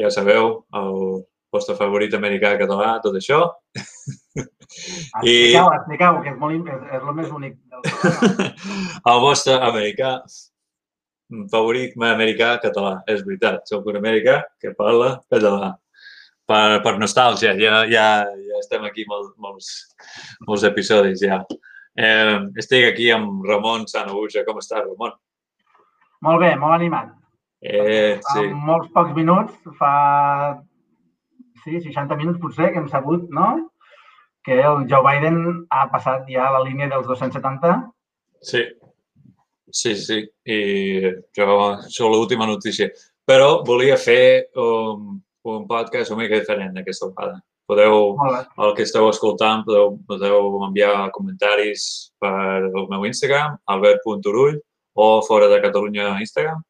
ja sabeu, el vostre favorit americà català, tot això. I... Expliqueu, expliqueu, que és, molt, és, és el més únic del el vostre americà favorit americà català, és veritat. Soc un americà que parla català. Per, per nostàlgia, ja, ja, ja estem aquí molt, molts, molts episodis ja. Eh, estic aquí amb Ramon Sanabuja. Com estàs, Ramon? Molt bé, molt animat. Eh, sí. En molts pocs minuts, fa sí, 60 minuts potser, que hem sabut, no? Que el Joe Biden ha passat ja a la línia dels 270. Sí, sí, sí. I jo, això l'última notícia. Però volia fer un, un podcast una mica diferent aquesta vegada. Podeu, el que esteu escoltant, podeu, podeu enviar comentaris per el meu Instagram, albert.urull, o fora de Catalunya Instagram,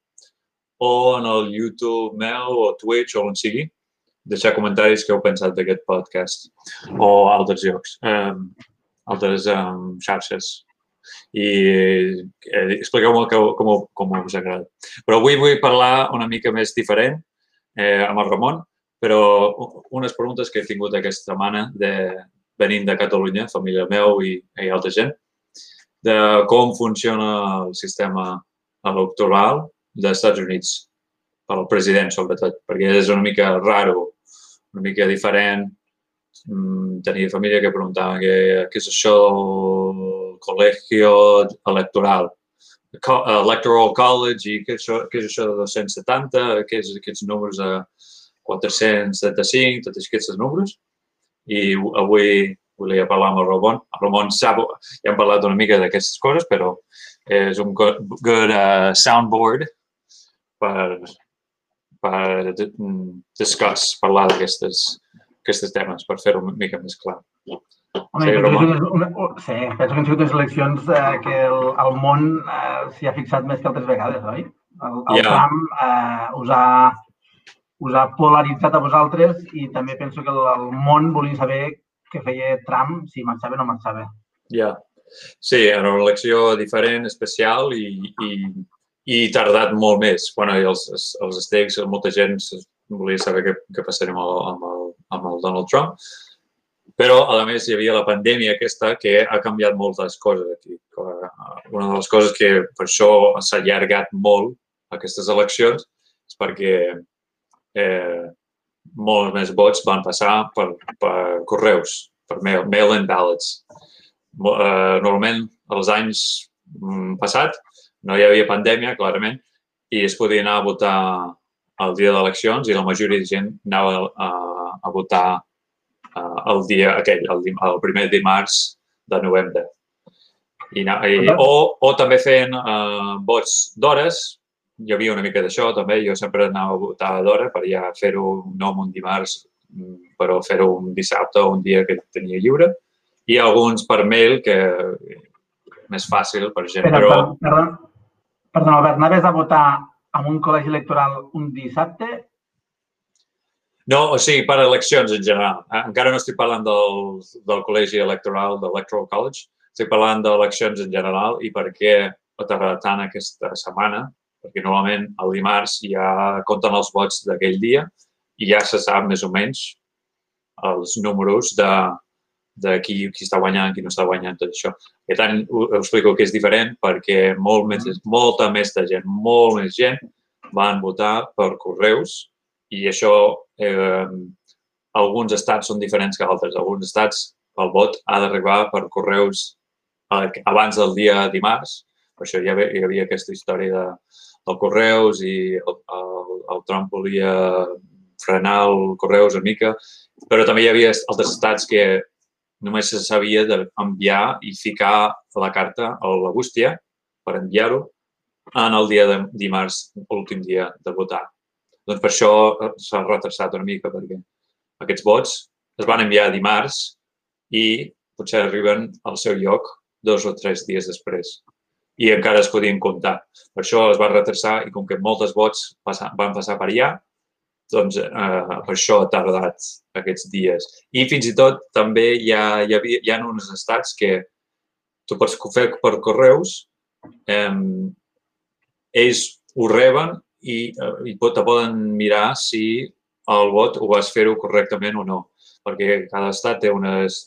o en el YouTube meu o Twitch o on sigui deixar comentaris que heu pensat d'aquest podcast o altres llocs, um, altres um, xarxes i eh, expliqueu-me com, com us agrada. Però avui vull parlar una mica més diferent eh, amb el Ramon, però unes preguntes que he tingut aquesta setmana de, venint de Catalunya, família meu i, i altra gent, de com funciona el sistema electoral dels Estats Units, pel president sobretot, perquè és una mica raro una mica diferent. Mm, tenia família que preguntava què, què és això del col·legi electoral, Electoral College i què és això, què és això de 270, què és aquests números de 475, tots aquests números. I avui volia parlar amb el Ramon. El Ramon sap, ja hem parlat una mica d'aquestes coses, però és un good, good uh, soundboard per, per discuss, parlar d'aquestes temes, per fer-ho una mica més clar. Home, sí, penso, una, sí, penso que han sigut unes eleccions eh, que el, el món eh, s'hi ha fixat més que altres vegades, oi? El, el yeah. Trump eh, us, ha, us ha polaritzat a vosaltres i també penso que el, el món volia saber què feia Trump, si marxava o no marxava. Ja, yeah. sí, era una elecció diferent, especial i, i i tardat molt més. Bueno, els, els stakes, molta gent volia saber què, què passaria amb el, amb, el, amb el Donald Trump. Però, a més, hi havia la pandèmia aquesta que ha canviat moltes coses aquí. Una de les coses que per això s'ha allargat molt aquestes eleccions és perquè eh, molts més vots van passar per, per correus, per mail, mail-in ballots. Eh, normalment, als anys mm, passats, no hi havia pandèmia, clarament, i es podia anar a votar el dia d'eleccions i la majoria de gent anava a, a votar el dia aquell, el, el primer dimarts de novembre. I, i, o, o també feien uh, vots d'hores, hi havia una mica d'això també, jo sempre anava a votar d'hora per ja fer-ho no un dimarts, mm, però fer-ho un dissabte o un dia que tenia lliure. I alguns per mail, que més fàcil per gent, però... Perdó, Perdó, Albert, anaves a votar en un col·legi electoral un dissabte? No, o sigui, per eleccions en general. Eh, encara no estic parlant del, del col·legi electoral, de l'Electoral College, estic parlant d'eleccions en general i per què ho tant aquesta setmana, perquè normalment el dimarts ja compten els vots d'aquell dia i ja se sap més o menys els números de, de qui, qui està guanyant, qui no està guanyant, tot això. Per tant, ho explico que és diferent perquè molt més, molta més de gent, molt més gent van votar per correus i això, eh, alguns estats són diferents que altres. Alguns estats el vot ha d'arribar per correus eh, abans del dia dimarts. Per això hi havia, hi havia aquesta història de, del correus i el, el, el Trump volia frenar el correus una mica, però també hi havia altres estats que només se sabia d'enviar i ficar la carta a la bústia per enviar-ho en el dia de dimarts, l'últim dia de votar. Doncs per això eh, s'ha retrasat una mica, perquè aquests vots es van enviar dimarts i potser arriben al seu lloc dos o tres dies després i encara es podien comptar. Per això es va retrasar i com que moltes vots van passar per allà, doncs eh, per això ha tardat aquests dies. I fins i tot també hi ha, hi, havia, hi ha uns estats que tu pots fer per correus, eh, ells ho reben i, eh, i te poden mirar si el vot ho vas fer-ho correctament o no. Perquè cada estat té unes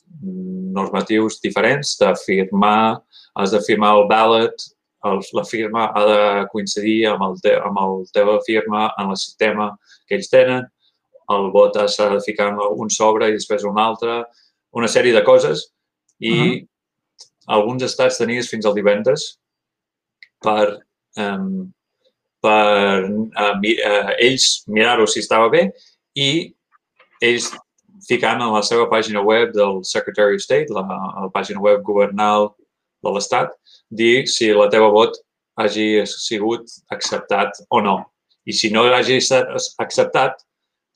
normatius diferents de firmar, has de firmar el ballot, el, la firma ha de coincidir amb el, te, amb el teva firma en el sistema que ells tenen, el vot s'ha de ficar en un sobre i després un altre, una sèrie de coses i uh -huh. alguns estats tenies fins al divendres per, um, per uh, mi, uh, ells mirar-ho si estava bé i ells ficant en la seva pàgina web del Secretary of State, la, la pàgina web governal de l'Estat, dir si la teva vot hagi sigut acceptat o no. I si no hagi estat acceptat,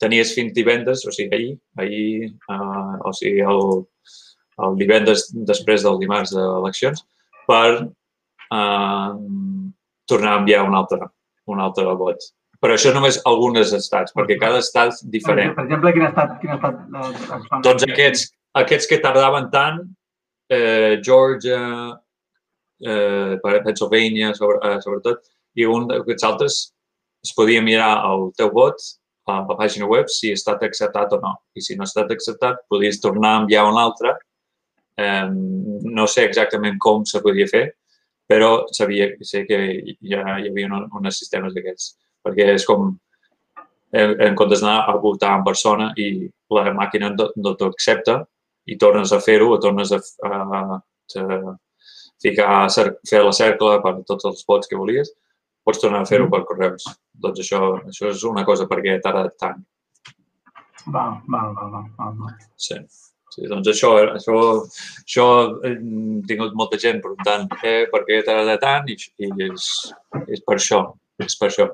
tenies fins divendres, o sigui, ahir, ahir uh, o sigui, el, el divendres després del dimarts d'eleccions, per uh, tornar a enviar un altre, un altre vot. Però això només algunes estats, perquè cada estat és diferent. Per exemple, quin estat, quin estat eh, Tots aquests, aquests que tardaven tant, eh, Georgia, eh, Pennsylvania, sobre, eh, sobretot, i un d'aquests altres es podia mirar el teu vot a la pàgina web si ha estat acceptat o no. I si no ha estat acceptat, podies tornar a enviar un altre. Eh, no sé exactament com se podia fer, però sabia, sé que ja hi havia un, uns sistemes d'aquests. Perquè és com, en, en comptes d'anar a votar en persona i la màquina no, no t'ho accepta i tornes a fer-ho tornes a, a, a ficar, a fer la cercle per tots els vots que volies, pots tornar a fer-ho mm. per correus. Doncs això, això és una cosa perquè he tardat tant. Val, val, val, val, val. Sí. Sí, doncs això, això, això he tingut molta gent preguntant eh, per què he tardat tant i, i és, és per això, és per això.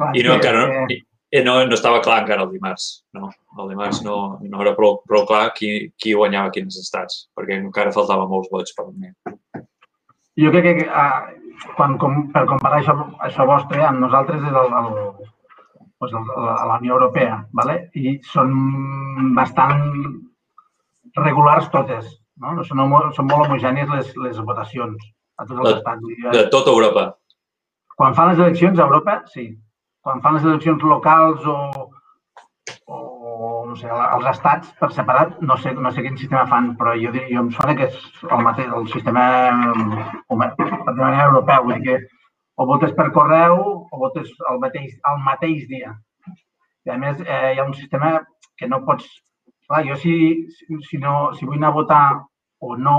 Clar, I no, encara no, i, no, no estava clar encara el dimarts, no? El dimarts no, no era prou, prou clar qui, qui guanyava quins estats, perquè encara faltaven molts vots per mi. Jo crec que uh, quan, com, per comparar això, això vostre amb nosaltres és el, el, pues el, la Unió Europea, ¿vale? i són bastant regulars totes. No? Són, són molt homogènies les, les votacions a tots els de, estats. De tota Europa. Quan fan les eleccions a Europa, sí. Quan fan les eleccions locals o, o no sé, els estats per separat, no sé, no sé quin sistema fan, però jo, diria, jo em sona que és el, mateix, el sistema de manera europeu, vull dir que o votes per correu o votes el mateix, el mateix dia. I a més, eh, hi ha un sistema que no pots... Clar, jo si, si, no, si vull anar a votar o no,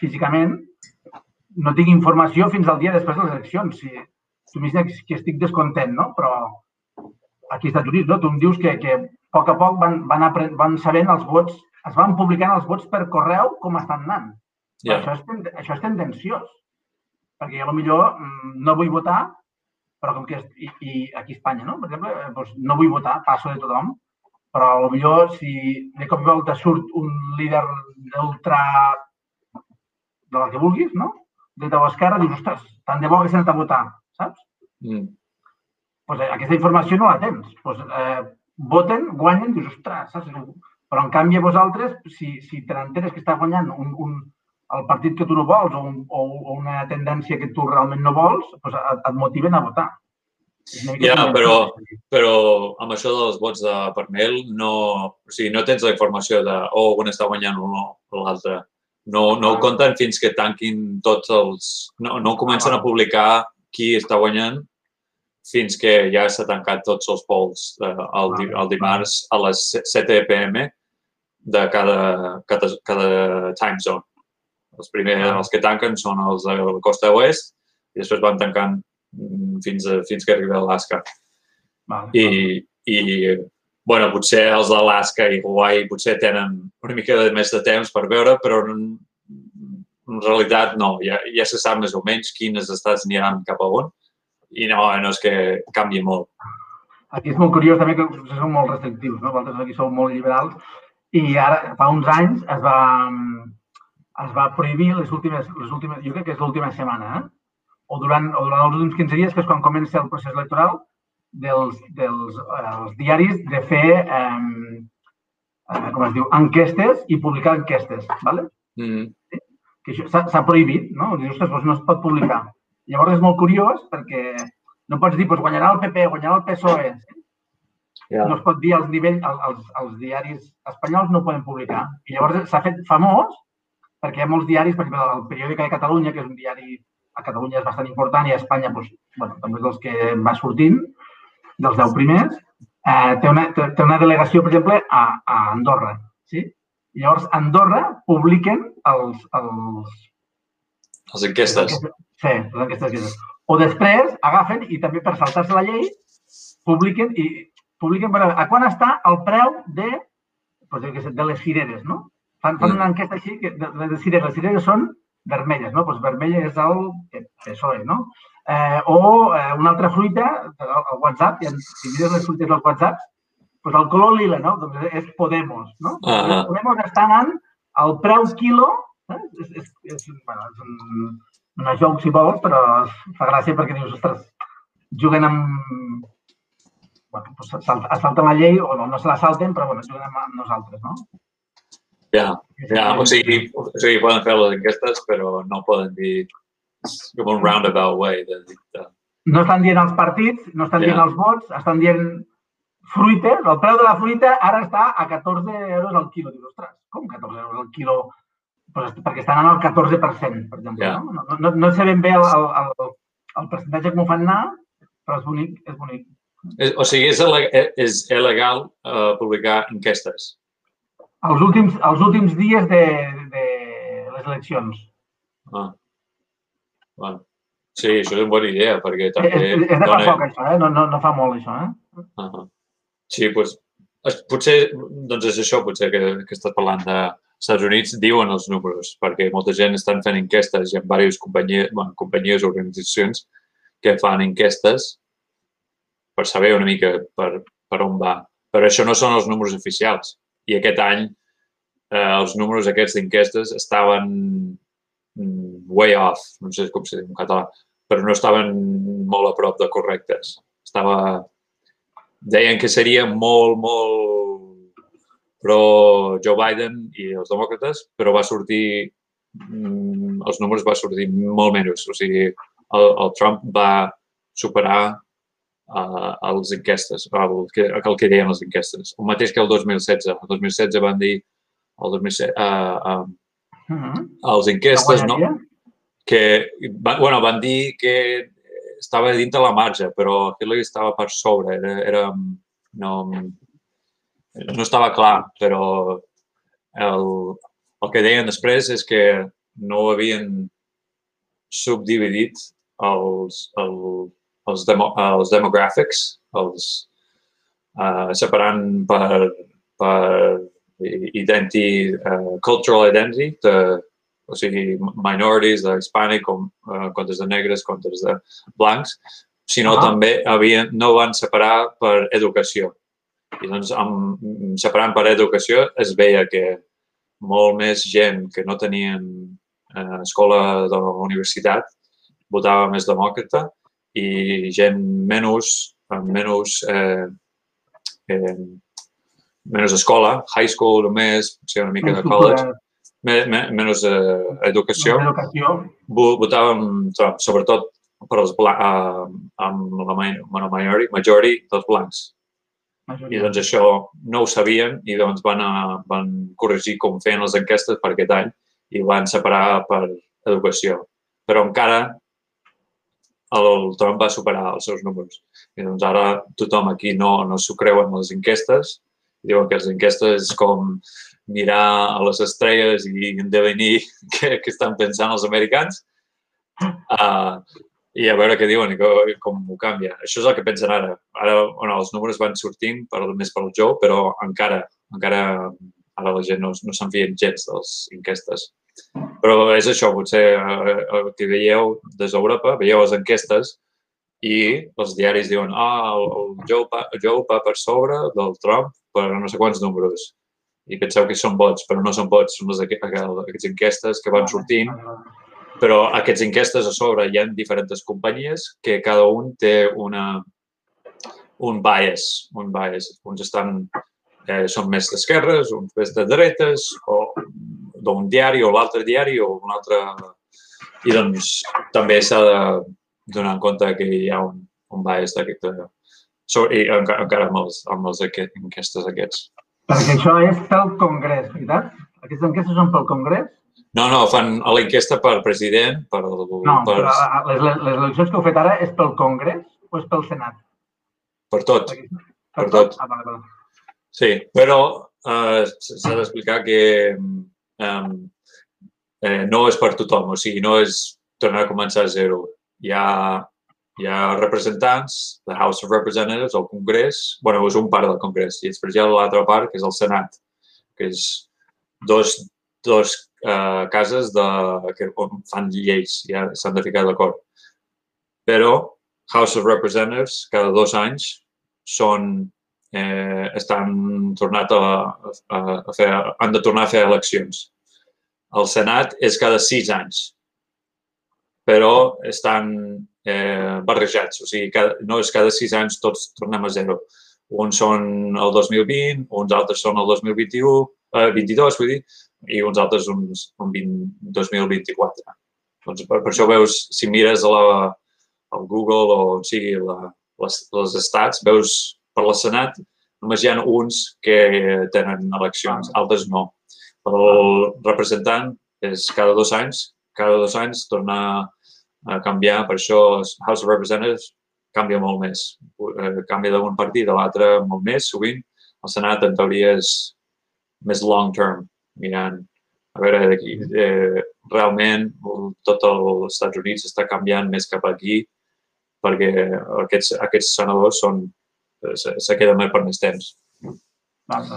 físicament, no tinc informació fins al dia després de les eleccions. Si, m'has que estic descontent, no? Però aquí als Estats Units, no? Tu em dius que, que a poc a poc van, van, van sabent els vots, es van publicant els vots per correu com estan anant. Yeah. Això, és, això és tendenciós. Perquè jo millor mm, no vull votar, però com que és, i, i aquí a Espanya, no? Per exemple, eh, doncs no vull votar, passo de tothom, però millor si de cop i volta surt un líder ultra de la que vulguis, no? De o esquerra, dius, ostres, tant de bo que s'ha anat a votar, saps? Mm. Pues, eh, aquesta informació no la tens. Pues, eh, voten, guanyen, dius, ostres, saps? Però en canvi vosaltres, si, si te n'enteres que està guanyant un, un, el partit que tu no vols o, un, o, o una tendència que tu realment no vols, doncs et, et motiven a votar. Ja, però, però amb això dels vots de per mail no, o sigui, no tens la informació de oh, un està guanyant o no l'altre. No, no ho ah. compten fins que tanquin tots els... No, no comencen a publicar qui està guanyant fins que ja s'ha tancat tots els polls eh, el, el dimarts a les 7 pm de cada, cada, cada time zone. Els primers, els que tanquen són els de la costa oest i després van tancant mm, fins, a, fins que arriba a Alaska. I, I, bueno, potser els d'Alaska i Hawaii potser tenen una mica de més de temps per veure, però en, realitat no. Ja, ja se sap més o menys quines estats aniran cap a on i no, no és que canvi molt. Aquí és molt curiós també que som molt restrictius, no? Vosaltres aquí sou molt liberals i ara, fa uns anys, es va, es va prohibir les últimes, les últimes jo crec que és l'última setmana, eh? o, durant, o durant els últims 15 dies, que és quan comença el procés electoral, dels, dels eh, els diaris de fer, eh, eh, com es diu, enquestes i publicar enquestes, ¿vale? Mm -hmm. Que això s'ha prohibit, no? Dius, ostres, doncs no es pot publicar. Llavors és molt curiós perquè no pots dir, doncs guanyarà el PP, guanyarà el PSOE. Yeah. No es pot dir als nivells, als, als diaris espanyols no poden publicar. I llavors s'ha fet famós perquè hi ha molts diaris, per exemple, el Periòdic de Catalunya, que és un diari a Catalunya és bastant important i a Espanya doncs, bueno, també és dels que va sortint, dels deu primers, eh, té, una, té, té una delegació, per exemple, a, a Andorra. Sí? I llavors, a Andorra publiquen els... Els, les enquestes. Sí, les enquestes. O després agafen i també per saltar-se la llei publiquen i publiquen per a quan està el preu de, doncs, de les cireres, no? Fan, fan una enquesta així que de, de les cireres. Les cireres són vermelles, no? Doncs vermella és el PSOE, no? Eh, o eh, una altra fruita, el WhatsApp, i si mires les fruites del WhatsApp, doncs el color lila, no? Doncs és Podemos, no? Uh -huh. Podemos està anant al preu quilo, eh? és, és, és, bueno, és un, una joc, si vols, però fa gràcia perquè dius, ostres, juguen amb... Bueno, doncs salten la llei, o no, no se la salten, però bueno, juguen amb nosaltres, no? Ja, ja. O, sigui, o sigui, poden fer les enquestes, però no poden dir com un roundabout way de dir No estan dient els partits, no estan yeah. dient els vots, estan dient fruites. El preu de la fruita ara està a 14 euros al quilo. Dius, ostres, com 14 euros al quilo? Pues perquè estan en el 14%, per exemple. Yeah. No? No, no, no sé ben bé el, el, el, el percentatge que m'ho fan anar, però és bonic, és bonic. O sigui, és, és il·legal uh, publicar enquestes els últims, els últims dies de, de les eleccions. Ah. Bueno. Sí, això és una bona idea, perquè també... És, és de fa dona... poc, això, eh? No, no, no fa molt, això, eh? Uh -huh. Sí, doncs, potser, doncs és això, potser que, que estàs parlant de Estats Units, diuen els números, perquè molta gent estan fent enquestes i ha diverses companyies, bueno, companyies o organitzacions que fan enquestes per saber una mica per, per on va. Però això no són els números oficials i aquest any eh, els números aquests d'enquestes estaven mm, way off, no sé com se diu en català, però no estaven molt a prop de correctes. Estava... Deien que seria molt, molt pro Joe Biden i els demòcrates, però va sortir, mm, els números va sortir molt menys. O sigui, el, el Trump va superar uh, les enquestes, el que, el que deien les enquestes. El mateix que el 2016. El 2016 van dir el 2016, uh, uh, uh -huh. els enquestes, no? Que, va, bueno, van dir que estava dintre la marge, però Hillary estava per sobre. Era, era no, no estava clar, però el, el que deien després és que no havien subdividit els, el, els, demo, els demographics, els, uh, separant per, per identity, uh, cultural identity, de, o sigui, minorities, de hispànic, com, uh, comptes de negres, comptes de blancs, sinó ah. també havien, no van separar per educació. I doncs, amb, separant per educació, es veia que molt més gent que no tenien eh, escola de la universitat votava més demòcrata i gent menys, menys, eh, eh, menys escola, high school només, potser una mica de college, menys eh, educació, educació. votàvem sobretot per als blancs, eh, amb la majority, majority dels blancs. Majoria. I doncs això no ho sabien i doncs van, a, van corregir com feien les enquestes per aquest any i van separar per educació. Però encara el Trump va superar els seus números. I doncs ara tothom aquí no, no s'ho creuen les enquestes. Diuen que les enquestes és com mirar a les estrelles i endevenir què, què estan pensant els americans uh, i a veure què diuen i com ho canvia. Això és el que pensen ara. Ara bueno, els números van sortint per, més pel Joe, però encara, encara ara la gent no, no se'n fien gens de les enquestes. Però és això, potser eh, el que veieu des d'Europa, veieu les enquestes i els diaris diuen ah, el, el Joe, pa, Joe va per sobre del Trump per no sé quants números. I penseu que són vots, però no són vots, són les aquestes enquestes que van sortint. Però aquestes enquestes a sobre hi ha diferents companyies que cada un té una, un bias, un bias. Uns estan, eh, són més d'esquerres, uns més de dretes, o d'un diari o l'altre diari o un altre... I doncs també s'ha de donar en compte que hi ha un, un bias d'aquesta So, I encara, amb els, amb aquest, enquestes aquests. Perquè això és pel Congrés, veritat? Aquestes enquestes són pel Congrés? No, no, fan l'enquesta per president, per... El, No, per, però les, les eleccions que heu fet ara és pel Congrés o és pel Senat? per tot. Per, Per tot. Ah, vale, vale. Sí, però eh, s'ha d'explicar que um, eh, no és per tothom, o sigui, no és tornar a començar a zero. Hi ha, hi ha representants, the House of Representatives, el Congrés, bueno, és un part del Congrés, i després hi ha l'altra part, que és el Senat, que és dos, dos eh, cases de, que on fan lleis, ja s'han de ficar d'acord. Però House of Representatives, cada dos anys, són eh, estan tornat a, a, a fer, han de tornar a fer eleccions. El Senat és cada sis anys, però estan eh, barrejats, o sigui, cada, no és cada sis anys tots tornem a zero. Uns són el 2020, uns altres són el 2021, eh, 22, vull dir, i uns altres uns, un 20, 2024. Doncs per, per això veus, si mires a la, al Google o on sigui la, les, les estats, veus per la Senat, només hi ha uns que tenen eleccions, altres no. Però el representant és cada dos anys, cada dos anys torna a canviar, per això House of Representatives canvia molt més. Eh, Canvia d'un partit a l'altre molt més, sovint. El Senat, en teoria, és més long term, mirant a veure, aquí, eh, realment tot els Estats Units està canviant més cap aquí perquè aquests, aquests senadors són, eh, se, se queden més per més temps. Val.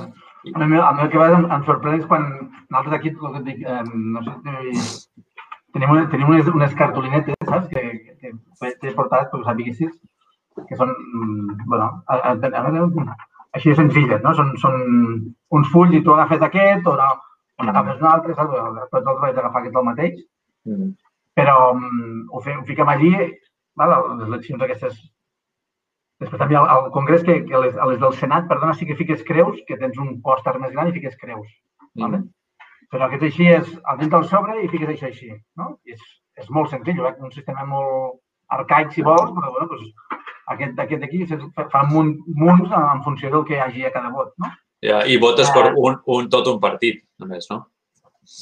A mi, a mi el que em, em sorprèn és quan nosaltres aquí, el que et dic, eh, no sé si tenim, tenim unes, unes cartolinetes, saps? Que, que, que t'he portat perquè ho sapiguessis, que són, mm, bueno, a, a, a, a, així de senzilles, no? Són, són uns fulls i tu agafes aquest o no, o n'agafes un altre, saps? Tots els vaig agafar aquest el mateix, Mm. però mm, ho, fe, ho fiquem allí, val? les eleccions aquestes. Després també al, Congrés, que, que a, les, a les del Senat, perdona, sí que fiques creus, que tens un pòster més gran i fiques creus. Vale? Però aquest així és, al dins del sobre i fiques això així, no? I és, és molt senzill, eh? un sistema molt arcaic, si vols, però bueno, doncs, aquest aquest d'aquí fa- munt, munts en funció del que hi hagi a cada vot, no? Ja, I votes per un, un, tot un partit, només, no?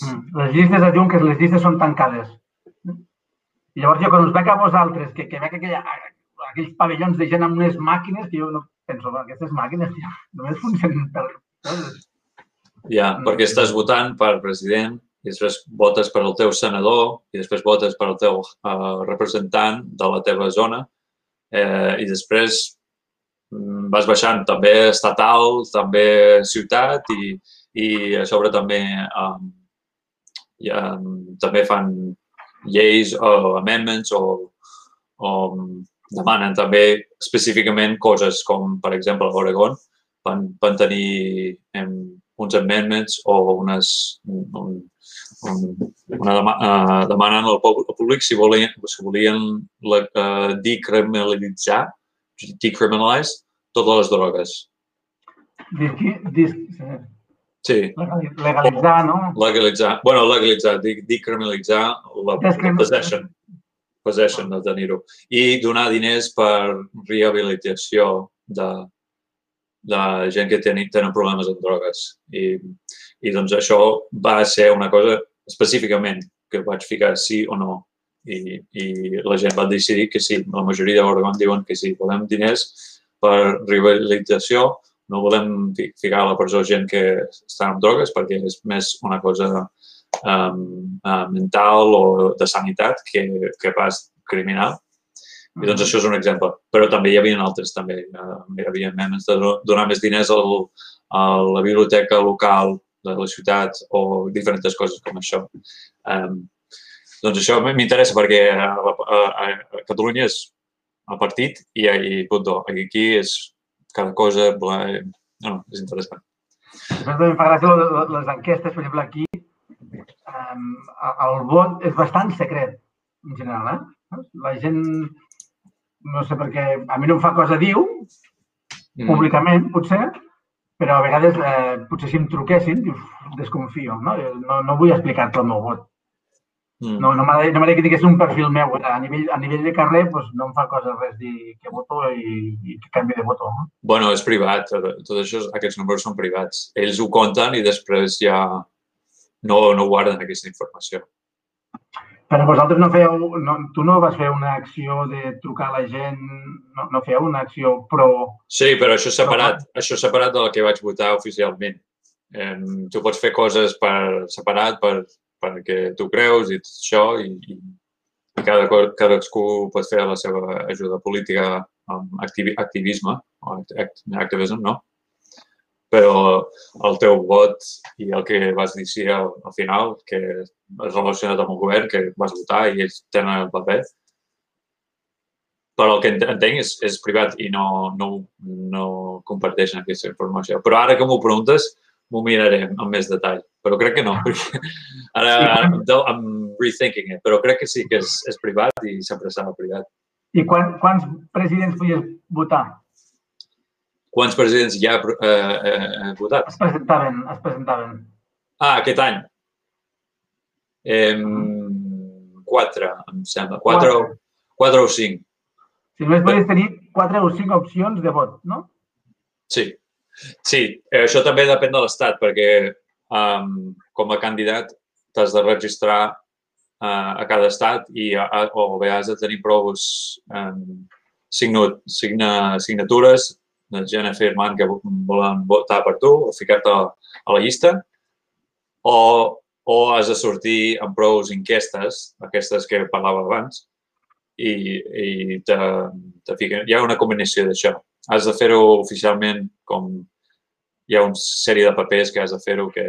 Mm. Les llistes es diuen que les llistes són tancades. I llavors jo quan us veig a vosaltres, que, que veig aquella, aquells pavellons de gent amb unes màquines, que jo no penso, "Va, aquestes màquines tio, només funcionen per... Ja, perquè estàs votant per president i després votes per al teu senador i després votes per al teu uh, representant de la teva zona eh, i després mm, vas baixant també estatal, també ciutat i, i a sobre també um, ja, també fan lleis o amendments o, o demanen també específicament coses com, per exemple, a Oregon van, van tenir em, uns amendments o unes, un, un, una dema, uh, demanant al públic si volien, si volien la, uh, decriminalitzar, decriminalize totes les drogues. Sí, legali- legalitzar, no? legalitzar, bueno, legalitzar, de- decriminalitzar la, la possession, possession de tenir-ho. I donar diners per rehabilitació de, de gent que tenen, tenen problemes amb drogues. I, I doncs això va ser una cosa específicament que vaig ficar sí o no. I, i la gent va decidir que sí. La majoria d'Oregon diuen que sí. Volem diners per rehabilitació, no volem fi- ficar a la presó gent que està amb drogues perquè és més una cosa um, uh, mental o de sanitat que, que pas criminal. I doncs això és un exemple. Però també hi havia altres, també. Uh, hi havia memes de do- donar més diners al, a la biblioteca local de la ciutat o diferents coses com això. Um, doncs això m'interessa perquè a, a, a, a Catalunya és el partit i, i punto. Aquí és cada cosa, bla, no, no, és interessant. També em fa gràcia de les enquestes, per exemple, aquí um, el vot és bastant secret, en general, eh? La gent, no sé per què, a mi no em fa cosa dir Mm. públicament, potser, però a vegades, eh, potser si em truquessin, dius, desconfio, no? Jo No, no vull explicar-te el meu vot. Mm. No, no m'agradaria no que digués un perfil meu. A nivell, a nivell de carrer doncs no em fa coses res dir que voto i, i que canvi de voto. No? Bueno, és privat. Tot això, aquests números són privats. Ells ho compten i després ja no, no guarden aquesta informació. Però vosaltres no feu, no, tu no vas fer una acció de trucar a la gent, no, no feu una acció pro... Sí, però això separat, pro... això separat del que vaig votar oficialment. Eh, tu pots fer coses per separat per perquè tu creus i tot això i, i cada, cadascú pot fer la seva ajuda política amb activi, activisme o activisme, no? Però el teu vot i el que vas dir sí al, al final, que és relacionat amb el govern, que vas votar i ells tenen el paper, però el que entenc és, és privat i no, no, no comparteixen aquesta informació. Però ara que m'ho preguntes, m'ho miraré amb més detall, però crec que no. Ara, ara I'm rethinking it, però crec que sí que és, és privat i sempre serà privat. I quan, quants presidents podies votar? Quants presidents ja ha eh, eh, votat? Es presentaven, es presentaven. Ah, aquest any? Eh, quatre, em sembla. Quatre, quatre. quatre o cinc. Si només podies tenir quatre o cinc opcions de vot, no? Sí. Sí, eh, això també depèn de l'Estat, perquè um, com a candidat t'has de registrar uh, a cada estat i a, a, o bé has de tenir prou um, signat, signa, signatures de gent afirmant que volen votar per tu o ficar-te a, la llista o, o has de sortir amb prou enquestes, aquestes que parlava abans, i, i te, te fiquen. Hi ha una combinació d'això has de fer-ho oficialment com hi ha una sèrie de papers que has de fer-ho que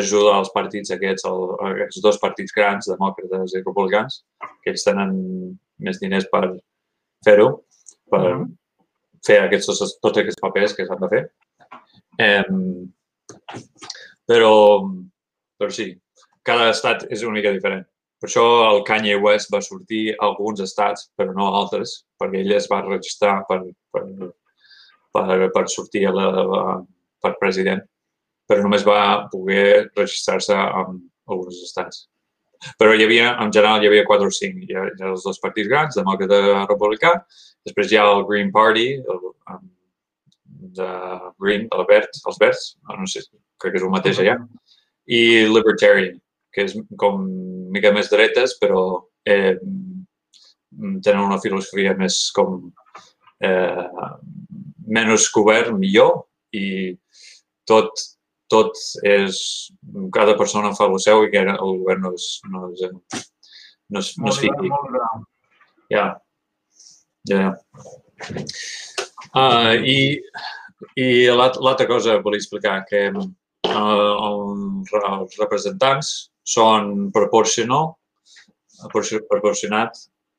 ajuda als partits aquests, aquests dos partits grans, demòcrates i republicans, que ells tenen més diners per fer-ho, per fer aquests, tots, aquests papers que s'han de fer. Eh, però, però sí, cada estat és una mica diferent. Per això el Kanye West va sortir a alguns estats, però no a altres, perquè ell es va registrar per, per, per, per sortir a la, per president, però només va poder registrar-se en alguns estats. Però hi havia, en general, hi havia quatre o cinc. Hi ha, hi ha els dos partits grans, demòcrata republicà. Després hi ha el Green Party, el, de Green, el verd, els verds, no sé, crec que és el mateix allà, i Libertarian, que és com mica més dretes, però eh, tenen una filosofia més com eh, menys cobert, millor, i tot, tot és... Cada persona fa el seu i que el govern no es, no es, no es, no es fiqui. Ja. Ja. Uh, I i l'altra cosa que volia explicar, que uh, els representants són proporcional, proporcionat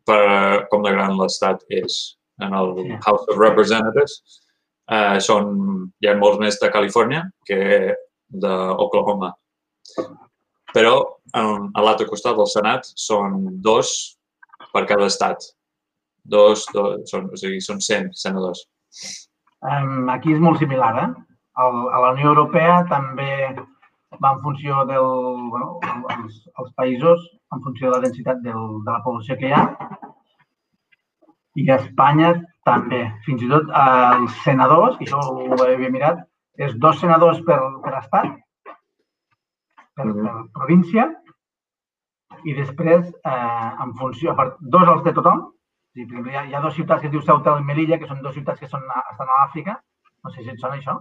per com de gran l'estat és. En el House of Representatives eh, són, hi ha molts més de Califòrnia que d'Oklahoma. Però en, a l'altre costat del Senat són dos per cada estat. Dos, dos són, o sigui, són 100 senadors. Um, aquí és molt similar, eh? El, a la Unió Europea també va en funció del, bueno, els, els països, en funció de la densitat del, de la població que hi ha. I a Espanya també. Fins i tot eh, els senadors, que això ho havia mirat, és dos senadors per, per estat, per, per província, i després, eh, en funció, per, dos els de tothom, hi ha, hi ha dues ciutats que es diu Ceuta i Melilla, que són dues ciutats que són, estan a l'Àfrica, no sé si et sona això.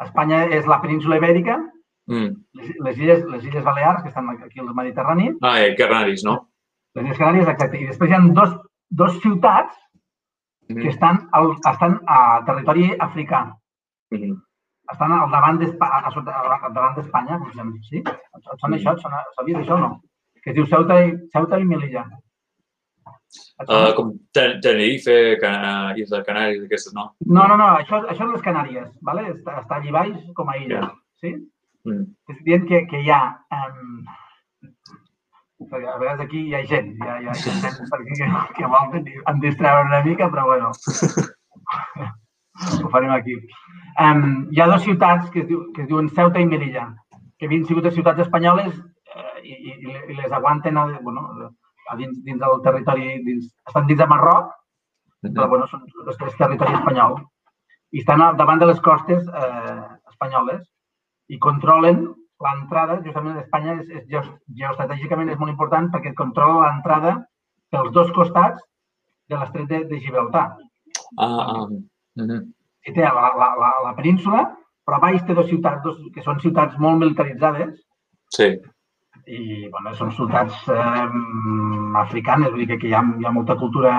Espanya és la península ibèrica Mm. Les, les, illes, les Illes Balears, que estan aquí al Mediterrani. Ah, i Canaris, no? Les Illes Canàries, exacte. I després hi ha dos, dos ciutats mm. que estan, al, estan a territori africà. Mm. Estan al davant d'Espanya, davant d'Espanya, sí? Et sona això? Et sona, sabies això o no? Que es diu Ceuta i, Ceuta i Melilla. Uh, com Tenerife, Can Isla Canàries, aquestes, no? No, no, no, això, això és les Canàries, ¿vale? està, està allà baix com a illa. Yeah. Sí? Mm. És evident que, que hi ha... Um, a vegades aquí hi ha gent, hi ha, hi ha gent que, que volen em distreure una mica, però bueno, ho farem aquí. Um, hi ha dues ciutats que es, diu, que es diuen Ceuta i Melilla, que havien sigut ciutats espanyoles eh, i, i, i les aguanten a, bueno, a dins, dins del territori, dins, estan dins de Marroc, però bueno, són és territori espanyol. I estan al davant de les costes eh, espanyoles i controlen l'entrada, justament Espanya és, és geoestratègicament és molt important perquè controla l'entrada pels dos costats de l'estret de, de Gibraltar. Ah, ah. Uh -huh. I té la, la, la, la península, però a baix té dues ciutats, dos, que són ciutats molt militaritzades. Sí. I, bueno, són ciutats eh, africanes, vull dir que hi ha, hi ha molta cultura,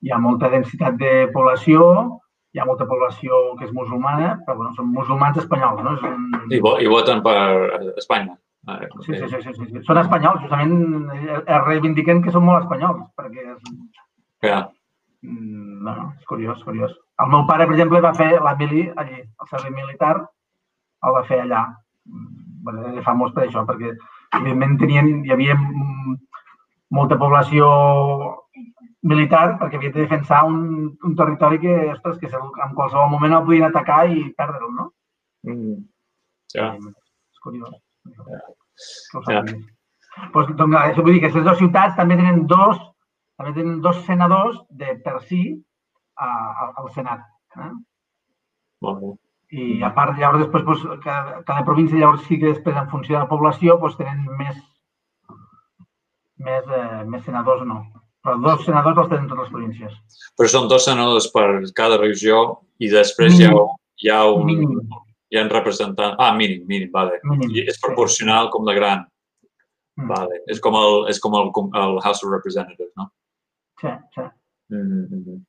hi ha molta densitat de població, hi ha molta població que és musulmana, però bueno, són musulmans espanyols, no? És un... I, I voten per Espanya. Sí, sí, sí, sí, sí. Són espanyols, justament es reivindiquen que són molt espanyols, perquè és... Ja. Mm, no, és curiós, curiós. El meu pare, per exemple, va fer la mili allí, el servei militar, el va fer allà. Bueno, era famós per això, perquè evidentment tenien, hi havia molta població militar perquè havia de defensar un, un territori que, ostres, que en qualsevol moment el podien atacar i perdre'l, no? Mm. Ja. És curiós. Ja. ja. Pues, doncs, això vull dir que aquestes dues ciutats també tenen dos, també tenen dos senadors de per si a, a, al Senat. Eh? Molt bé. I a part, llavors, després, doncs, cada, cada província, llavors sí que després, en funció de la població, doncs, tenen més, més, eh, més senadors o no. Però dos senadors els tenen totes les províncies. Però són dos senadors per cada regió i després mínim. hi ha, hi ha un... Mínim. Hi ha un representant... Ah, mínim, mínim, vale. Mínim, I és proporcional com de gran. Mm. Vale. És com el, és com el, el House of Representatives, no? Sí, sí. Mm -hmm.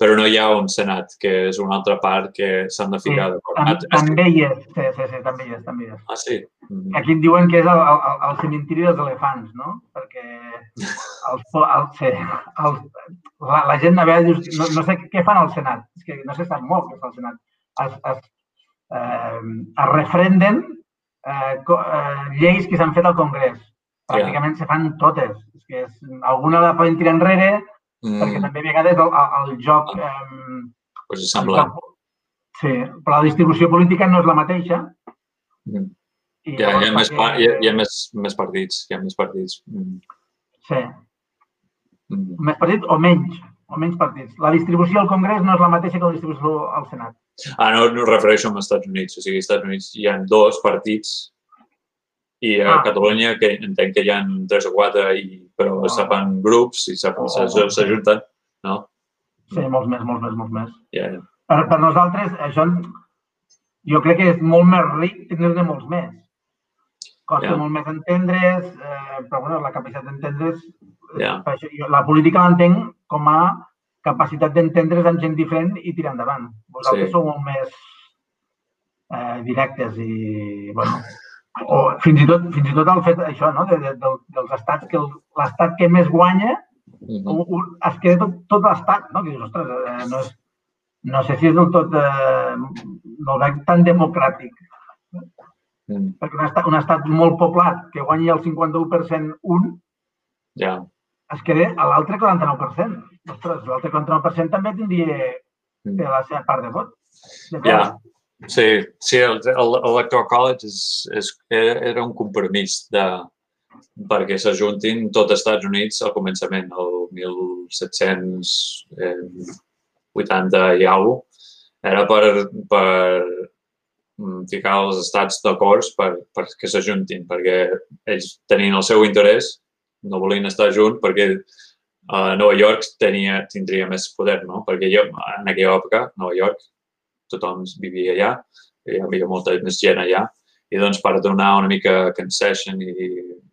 Però no hi ha un Senat, que és una altra part que s'han de ficar sí, d'acord. Tam, també hi és, sí, sí, sí, també hi és, també hi és. Ah, sí? Mm. Aquí en diuen que és el, el, el cementiri dels elefants, no? Perquè els, el, sí, el, la, la gent a vegades dius, no, no sé què fan al Senat, és que no sé sap molt què fa el Senat. Es, es, eh, es refrenden eh, eh, lleis que s'han fet al Congrés. Pràcticament yeah. se fan totes. És que és, alguna la poden tirar enrere, mm. perquè també a vegades el, el, joc... Eh, pues sembla. Sí, però la distribució política no és la mateixa. Mm. I ja, hi ha, més, hi, ha, hi ha més, més partits. Hi ha més partits. Mm. Sí. Mm. Més partits o menys, o menys partits. La distribució al Congrés no és la mateixa que la distribució al Senat. Ah, no, no refereixo als Estats Units. O sigui, als Estats Units hi ha dos partits i a ah. Catalunya que entenc que hi ha tres o quatre, i, però ah. se fan grups i s'ajunten, oh. no? Sí, molts més, molts més, molts més. Yeah, yeah. Per, per nosaltres, això jo crec que és molt més ric tenir-ne molts més. Costa yeah. molt més entendre's, eh, però bueno, la capacitat d'entendre's... Yeah. La política l'entenc com a capacitat d'entendre's amb gent diferent i tirar endavant. Vosaltres sí. sou molt més eh, directes i, bueno, o fins i tot, fins i tot el fet això, no? de, de, de, dels estats, que l'estat que més guanya uh -huh. es queda tot, tot l'estat, no? Que dius, ostres, eh, no, és, no sé si és del tot, eh, no veig tan democràtic. Mm. Perquè un estat, un estat molt poblat que guanyi el 51% un, ja. es queda a l'altre 49%. Ostres, l'altre 49% també tindria mm. la seva part de vot. De ja. Sí, sí, l'Electoral College és, és, era un compromís de, perquè s'ajuntin tot els Estats Units al començament, el 1780 i alguna Era per, per ficar els estats d'acords per, perquè s'ajuntin, perquè ells tenien el seu interès, no volien estar junts perquè a Nova York tenia, tindria més poder, no? Perquè jo, en aquella època, Nova York, tothom vivia allà, hi havia molta més gent allà, i doncs per donar una mica concession i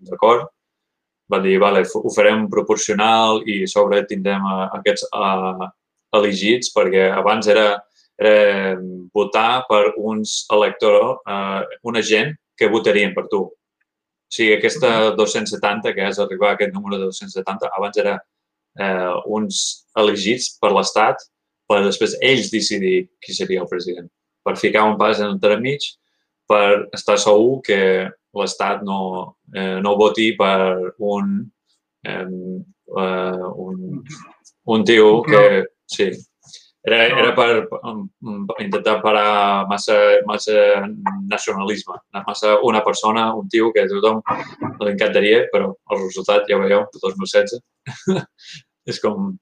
d'acord, va dir, vale, ho farem proporcional i sobre tindrem aquests uh, elegits perquè abans era, era votar per uns electors, uh, una gent que votarien per tu. O sigui, aquesta 270, que és arribar a aquest número de 270, abans era eh, uns elegits per l'Estat per després ells decidir qui seria el president. Per ficar un pas en el mig, per estar segur que l'Estat no, eh, no voti per un, eh, un, un tio que... Sí. Era, era per, per intentar parar massa, massa nacionalisme, massa una persona, un tio que a tothom li encantaria, però el resultat ja ho veieu, de 2016. és com...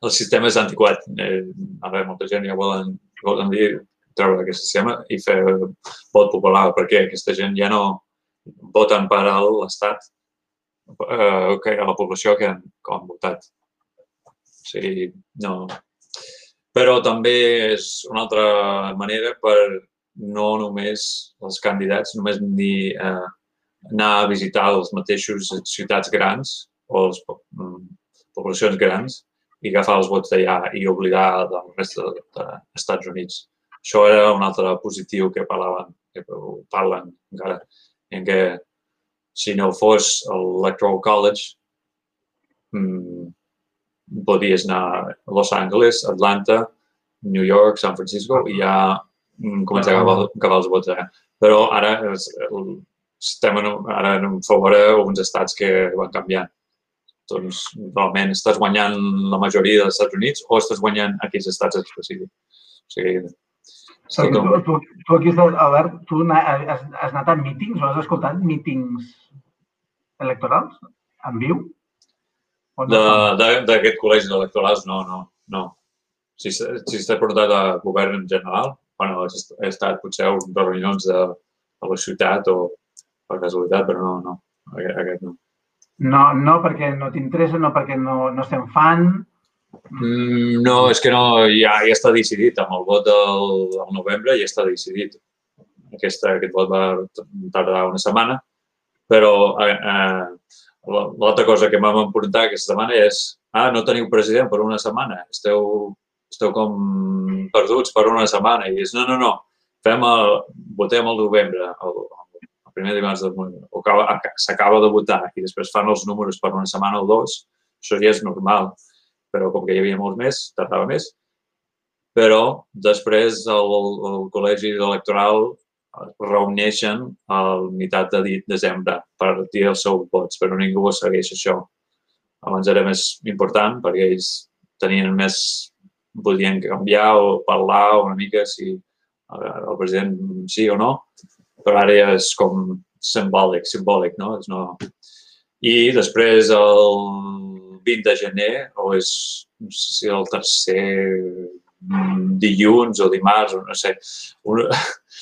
El sistema és antiquat. Eh, a veure, molta gent ja volen, volen dir treure aquest sistema i fer vot popular, perquè aquesta gent ja no voten per a l'Estat, eh, que a la població que han, que han votat. O sigui, no, però també és una altra manera per no només els candidats, només ni eh, anar a visitar els mateixos ciutats grans o les mm, poblacions grans i agafar els vots d'allà i oblidar del resta dels Estats Units. Això era un altre positiu que parlaven, que parlen encara, en què si no fos l'Electoral College, mmm, podies anar a Los Angeles, Atlanta, New York, San Francisco i ja mm, començar a acabar els vots allà. Però ara estem en, ara en favor uns estats que van canviant. Doncs, realment, estàs guanyant la majoria dels Estats Units o estàs guanyant aquells estats específics. O sigui, Sí, tu, tu, tu aquí, Albert, tu has, has anat a mítings o has escoltat mítings electorals en viu? D'aquest col·legi electorals, no, no, no. Si, si està portat a govern en general, bueno, he estat potser a reunions de, de la ciutat o per casualitat, però no, no, aquest no. No, no perquè no t'interessa, no perquè no, no estem fan. Mm, no, és que no, ja, ja està decidit. Amb el vot del, del novembre ja està decidit. Aquesta, aquest vot va tardar una setmana, però eh, L'altra cosa que m'hem emportat aquesta setmana és ah, no teniu president per una setmana, esteu, esteu com perduts per una setmana. I és, no, no, no, fem el, votem el novembre, el, el primer dimarts del món, s'acaba de votar i després fan els números per una setmana o dos, això ja és normal, però com que hi havia molts més, tardava més. Però després el, el col·legi electoral reuneixen al meitat de desembre per dir els seus vots, però ningú ho segueix això. Abans era més important perquè ells tenien més, podien canviar o parlar una mica si el president sí o no, però ara ja és com simbòlic, simbòlic, no? És no... I després el 20 de gener, o és no sé si el tercer dilluns o dimarts, o no sé, un,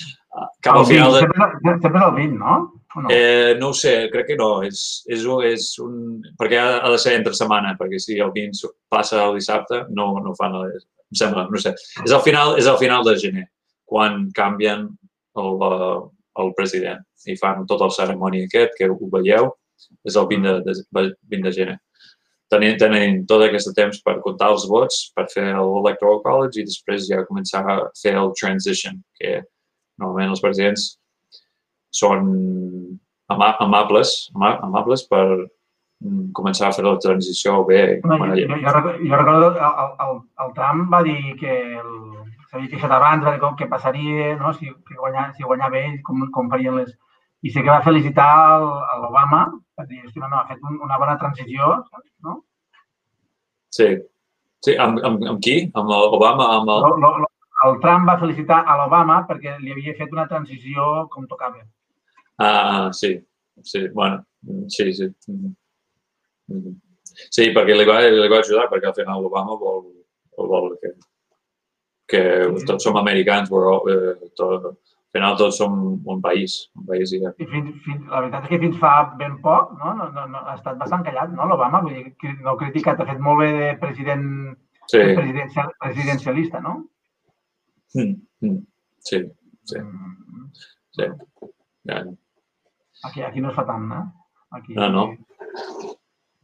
cap al final... De... Sempre, sempre el 20, no? no? Eh, no ho sé, crec que no. És, és, és un... Perquè ha, ha de ser entre setmana, perquè si el 20 passa el dissabte, no, no fan... El, em sembla, no sé. És al final, és al final de gener, quan canvien el, el president i fan tota la cerimònia aquest, que ho veieu, és el 20 de, de, 20 de gener. Tenim, tenim tot aquest temps per comptar els vots, per fer l'Electoral College i després ja començar a fer el transition, que Normalment els presidents són ama amables, ama amables per mm, començar a fer la transició bé. No, jo, jo recordo el, el, el Trump va dir que el, s'havia queixat abans, va dir com que passaria, no? si, que guanyava, si guanyava ell, com, com farien les... I sé que va felicitar l'Obama, va dir, hosti, no, ha fet un, una bona transició, no? Sí. Sí, amb, amb, amb qui? Amb l'Obama? Amb el... No, no, el Trump va felicitar a l'Obama perquè li havia fet una transició com tocava. Ah, sí. Sí, bueno, sí, sí. Sí, perquè li va, li va ajudar, perquè al final l'Obama vol, vol que, que sí. tots som americans, però eh, tot, al final tots som un país, un país i ja. I fins, fins, la veritat és que fins fa ben poc no, no, no, no ha estat bastant callat, no, l'Obama? Vull dir, que no criticat, ha fet molt bé de president, sí. presidencial, presidencialista, no? Mm, mm. Sí, sí. sí. Ja. Aquí, aquí no es fa tant, no? Aquí, no, no.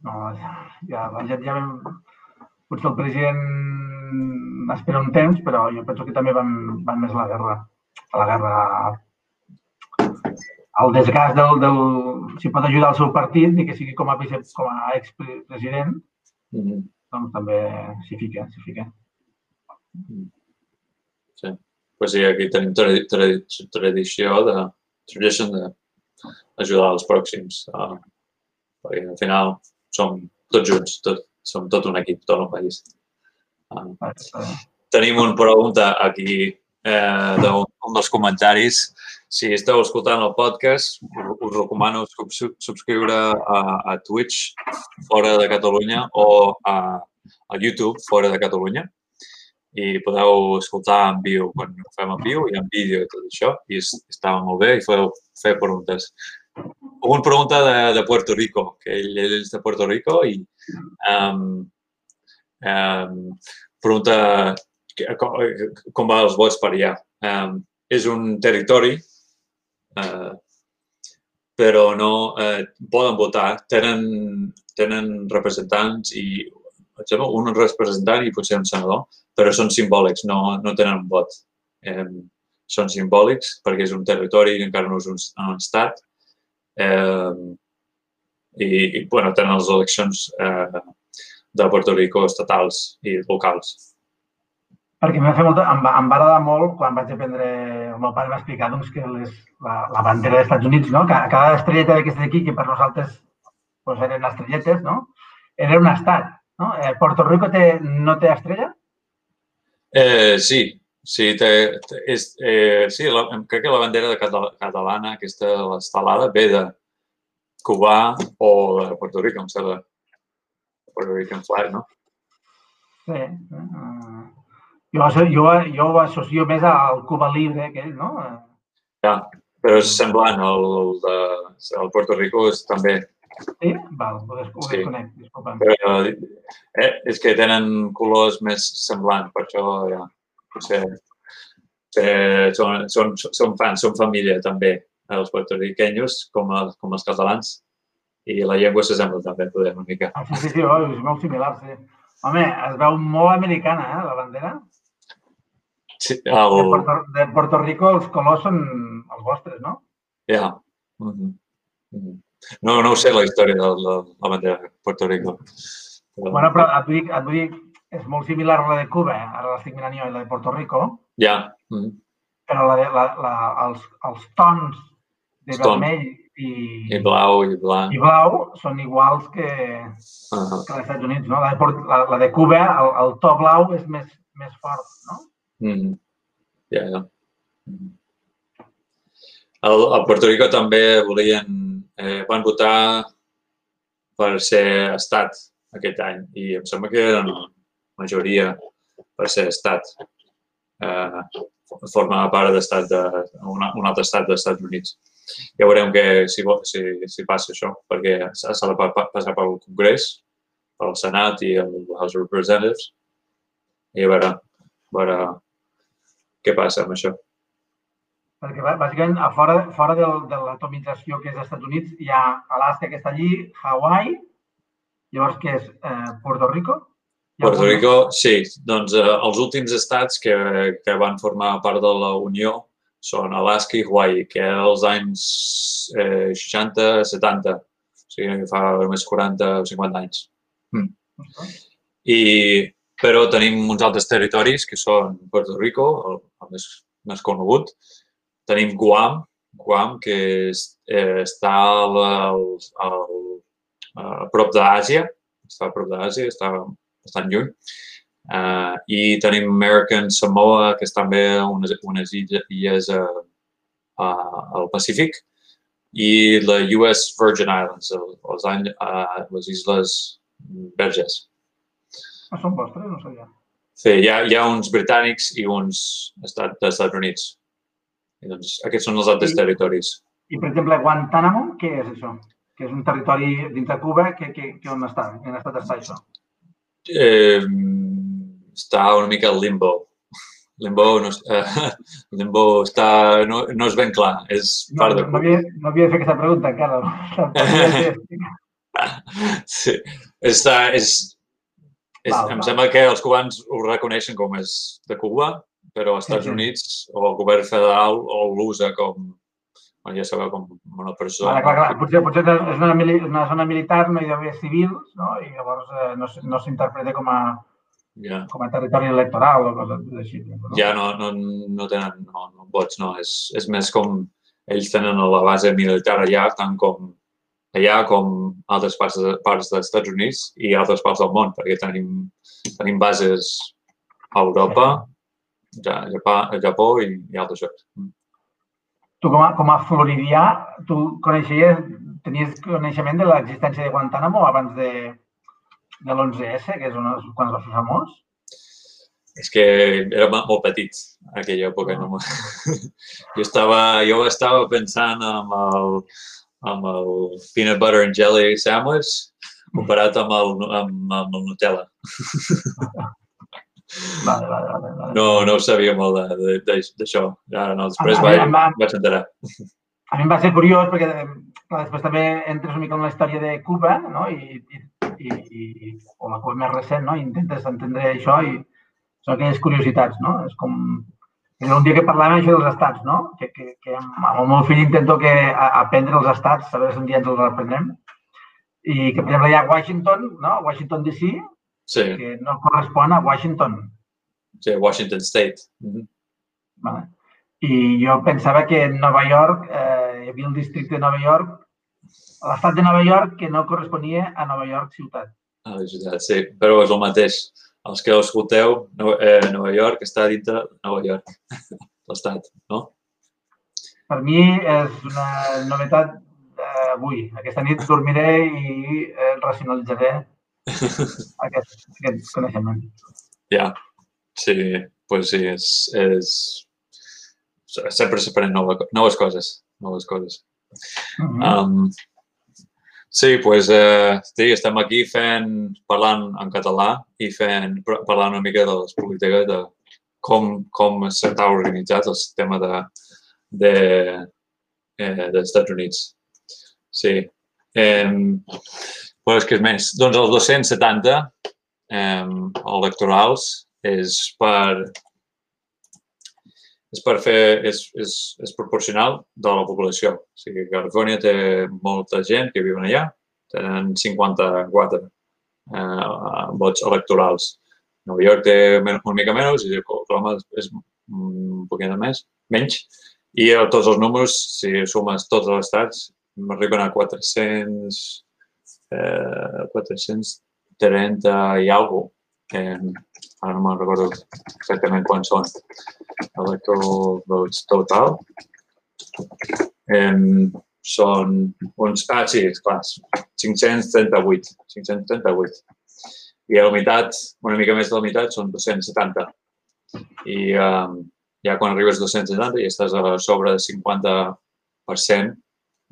No, ja, ja, ja, ja vam... Potser el president espera un temps, però jo penso que també van, van més a la guerra. A la guerra el desgast del, del, si pot ajudar el seu partit i que sigui com a, com a expresident, mm -hmm. doncs també s'hi fica, s'hi fica. Mm sí. Pues sí, aquí tenim tradi tradi tradició de tradition de ajudar els pròxims. Uh, perquè al final som tots junts, tot, som tot un equip, tot un país. Tenim una pregunta aquí eh, d'un dels comentaris. Si esteu escoltant el podcast, us recomano subscriure a, a Twitch fora de Catalunya o a, a YouTube fora de Catalunya i podeu escoltar en viu quan ho fem en viu i en vídeo i tot això i estava molt bé i podeu fer preguntes. Una pregunta de, de Puerto Rico, que ell, ell és de Puerto Rico i um, pregunta com, com va els vots per allà. Um, és un territori, uh, però no uh, poden votar. Tenen, tenen representants i exemple, un representant i potser un senador, però són simbòlics, no, no tenen un vot. Eh, són simbòlics perquè és un territori que encara no és un, un estat. Eh, i, i, bueno, tenen les eleccions eh, de Puerto Rico estatals i locals. Perquè m'ha fet molta, em, va, em va agradar molt quan vaig aprendre, el meu pare m'ha explicat doncs, que les, la, la bandera dels Estats Units, no? cada, cada estrelleta d'aquestes aquí, que per nosaltres pues, eren estrelletes, no? era un estat. No? Eh, Puerto Rico té, no té estrella? Eh, sí, sí, té, té, és, eh, sí la, crec que la bandera de catalana, aquesta l'estelada, ve de Cubà o de Puerto Rico, em sembla. Puerto Rican flag, no? Sí. Uh, jo, jo, jo ho associo més al Cuba Libre, aquell, no? Ja, però és semblant. El, el, de, el Puerto Rico és també Sí? Val, ho, des ho sí. desconec, disculpa'm. Però, eh, és que tenen colors més semblants, per això ja, potser eh, són, són, són fans, són família també, els puertorriqueños com, els, com els catalans i la llengua s'assembla també, podem una mica. Sí, sí, sí, oh, és molt similar, sí. Home, es veu molt americana, eh, la bandera. Sí, el... de, Puerto, de Puerto Rico els colors són els vostres, no? Ja. Yeah. Mm -hmm. Mm -hmm. No, no ho sé, la història de la, la bandera de Puerto Rico. Bueno, però et vull, et vull dir, és molt similar a la de Cuba, eh? ara l'estic mirant jo, i la de Puerto Rico. Ja. Yeah. Mm -hmm. Però la de, la, la, els, els tons de Stone. vermell i, I blau i blanc. I blau són iguals que, uh -huh. que als Estats Units, no? La de, la, la de Cuba, el, el to blau és més, més fort, no? Mm. Ja, ja. Mm -hmm. El, a Puerto Rico també volien eh, van votar per ser estat aquest any i em sembla que eren majoria per ser estat. Eh, formava part d'estat de, un, un altre estat dels Estats Units. Ja veurem que si, si, si passa això, perquè s'ha de passar pel Congrés, pel Senat i el House of Representatives i a veure, a veure què passa amb això perquè bàsicament a fora, fora de, de l'atomització que és als Estats Units hi ha Alaska que està allí, Hawaii, llavors que és eh, Puerto Rico? Puerto Rico, sí. Doncs eh, els últims estats que, que van formar part de la Unió són Alaska i Hawaii, que els anys eh, 60-70, o sigui, fa més 40 o 50 anys. Mm. Uh -huh. I, però tenim uns altres territoris que són Puerto Rico, el, el més, més conegut, Tenim Guam, Guam, que és, eh, està al, al, al, a prop d'Àsia, està a prop d'Àsia, està bastant lluny. Uh, I tenim American Samoa, que és també unes, unes illes uh, uh, al Pacífic, i la US Virgin Islands, els, uh, les Isles Verges. Ah, són vostres? No sabia. Sí, hi ha, hi ha uns britànics i uns estat, dels Estats Units. I doncs aquests són els altres I, territoris. I, per exemple, Guantánamo, què és això? Que és un territori dins de Cuba, que, que, que on està? En estat està això? Eh, està una mica al limbo. Limbo, no, eh, limbo està, no, no és ben clar, és no, part de. No havia, no havia fet aquesta pregunta encara. sí, està, és, és, val, em val. sembla que els cubans ho reconeixen com és de Cuba, però als Estats Units o el govern federal o l'usa com, bueno, ja sabeu, com una persona. Vale, clar, clar. Potser, potser és una, una zona militar, no hi ha civils, no? i llavors eh, no, no s'interpreta com a, yeah. com a territori electoral o coses així. No? Ja no, no, no tenen no, no vots, no. És, és més com ells tenen la base militar allà, tant com allà com altres parts, parts dels Estats Units i altres parts del món, perquè tenim, tenim bases a Europa, ja, Japó, Japó i, i altres llocs. Tu com a, com a floridià, tu coneixies, tenies coneixement de l'existència de Guantánamo abans de, de l'11S, que és un, quan es va fer famós? És que era molt petit aquella època. No? jo, estava, jo estava pensant en el, amb el peanut butter and jelly sandwich comparat amb el, amb, amb el Nutella. Vale, vale, vale, vale. No, no ho sabia molt d'això. Ara no, després vaig, vaig enterar. A mi em va ser curiós perquè clar, després també entres una mica en la història de Cuba no? I, i, i, i, o la Cuba més recent no? i intentes entendre això i són aquelles curiositats. No? És com un dia que parlàvem això dels estats, no? Que, que, que amb el meu fill intento que aprendre els estats, veure si un dia ens els aprendrem. I que, per exemple, hi ha Washington, no? Washington DC, sí. que no correspon a Washington. Sí, Washington State. Mm -hmm. vale. I jo pensava que en Nova York, eh, hi havia el districte de Nova York, l'estat de Nova York que no corresponia a Nova York ciutat. A la ciutat, sí, però és el mateix els que escolteu, eh, Nova York està dintre Nova York, l'estat, no? Per mi és una novetat avui. Aquesta nit dormiré i eh, racionalitzaré aquest, aquest coneixement. Ja, sí, pues sí, és, és... sempre s'aprenen noves coses, noves coses. Uh -huh. um, Sí, pues, eh, sí, estem aquí fent, parlant en català i fent, parlant una mica de les polítiques de com, com s'està organitzat el sistema de, de, eh, dels Estats Units. Sí. Eh, pues, què és més? Doncs els 270 eh, electorals és per és per fer, és, és, és proporcional de la població. O sigui, Califòrnia té molta gent que viuen allà, tenen 54 eh, vots electorals. Nova York té una mica menys i Oklahoma és un poquet més, menys. I tots els números, si sumes tots els estats, arriben a 400, eh, 430 i alguna eh, ara no me'n recordo exactament quants són, electoral votes total. Eh, són uns, ah sí, clar, 538, 538. I la meitat, una mica més de la meitat, són 270. I eh, ja quan arribes a 270 i estàs a sobre de 50%,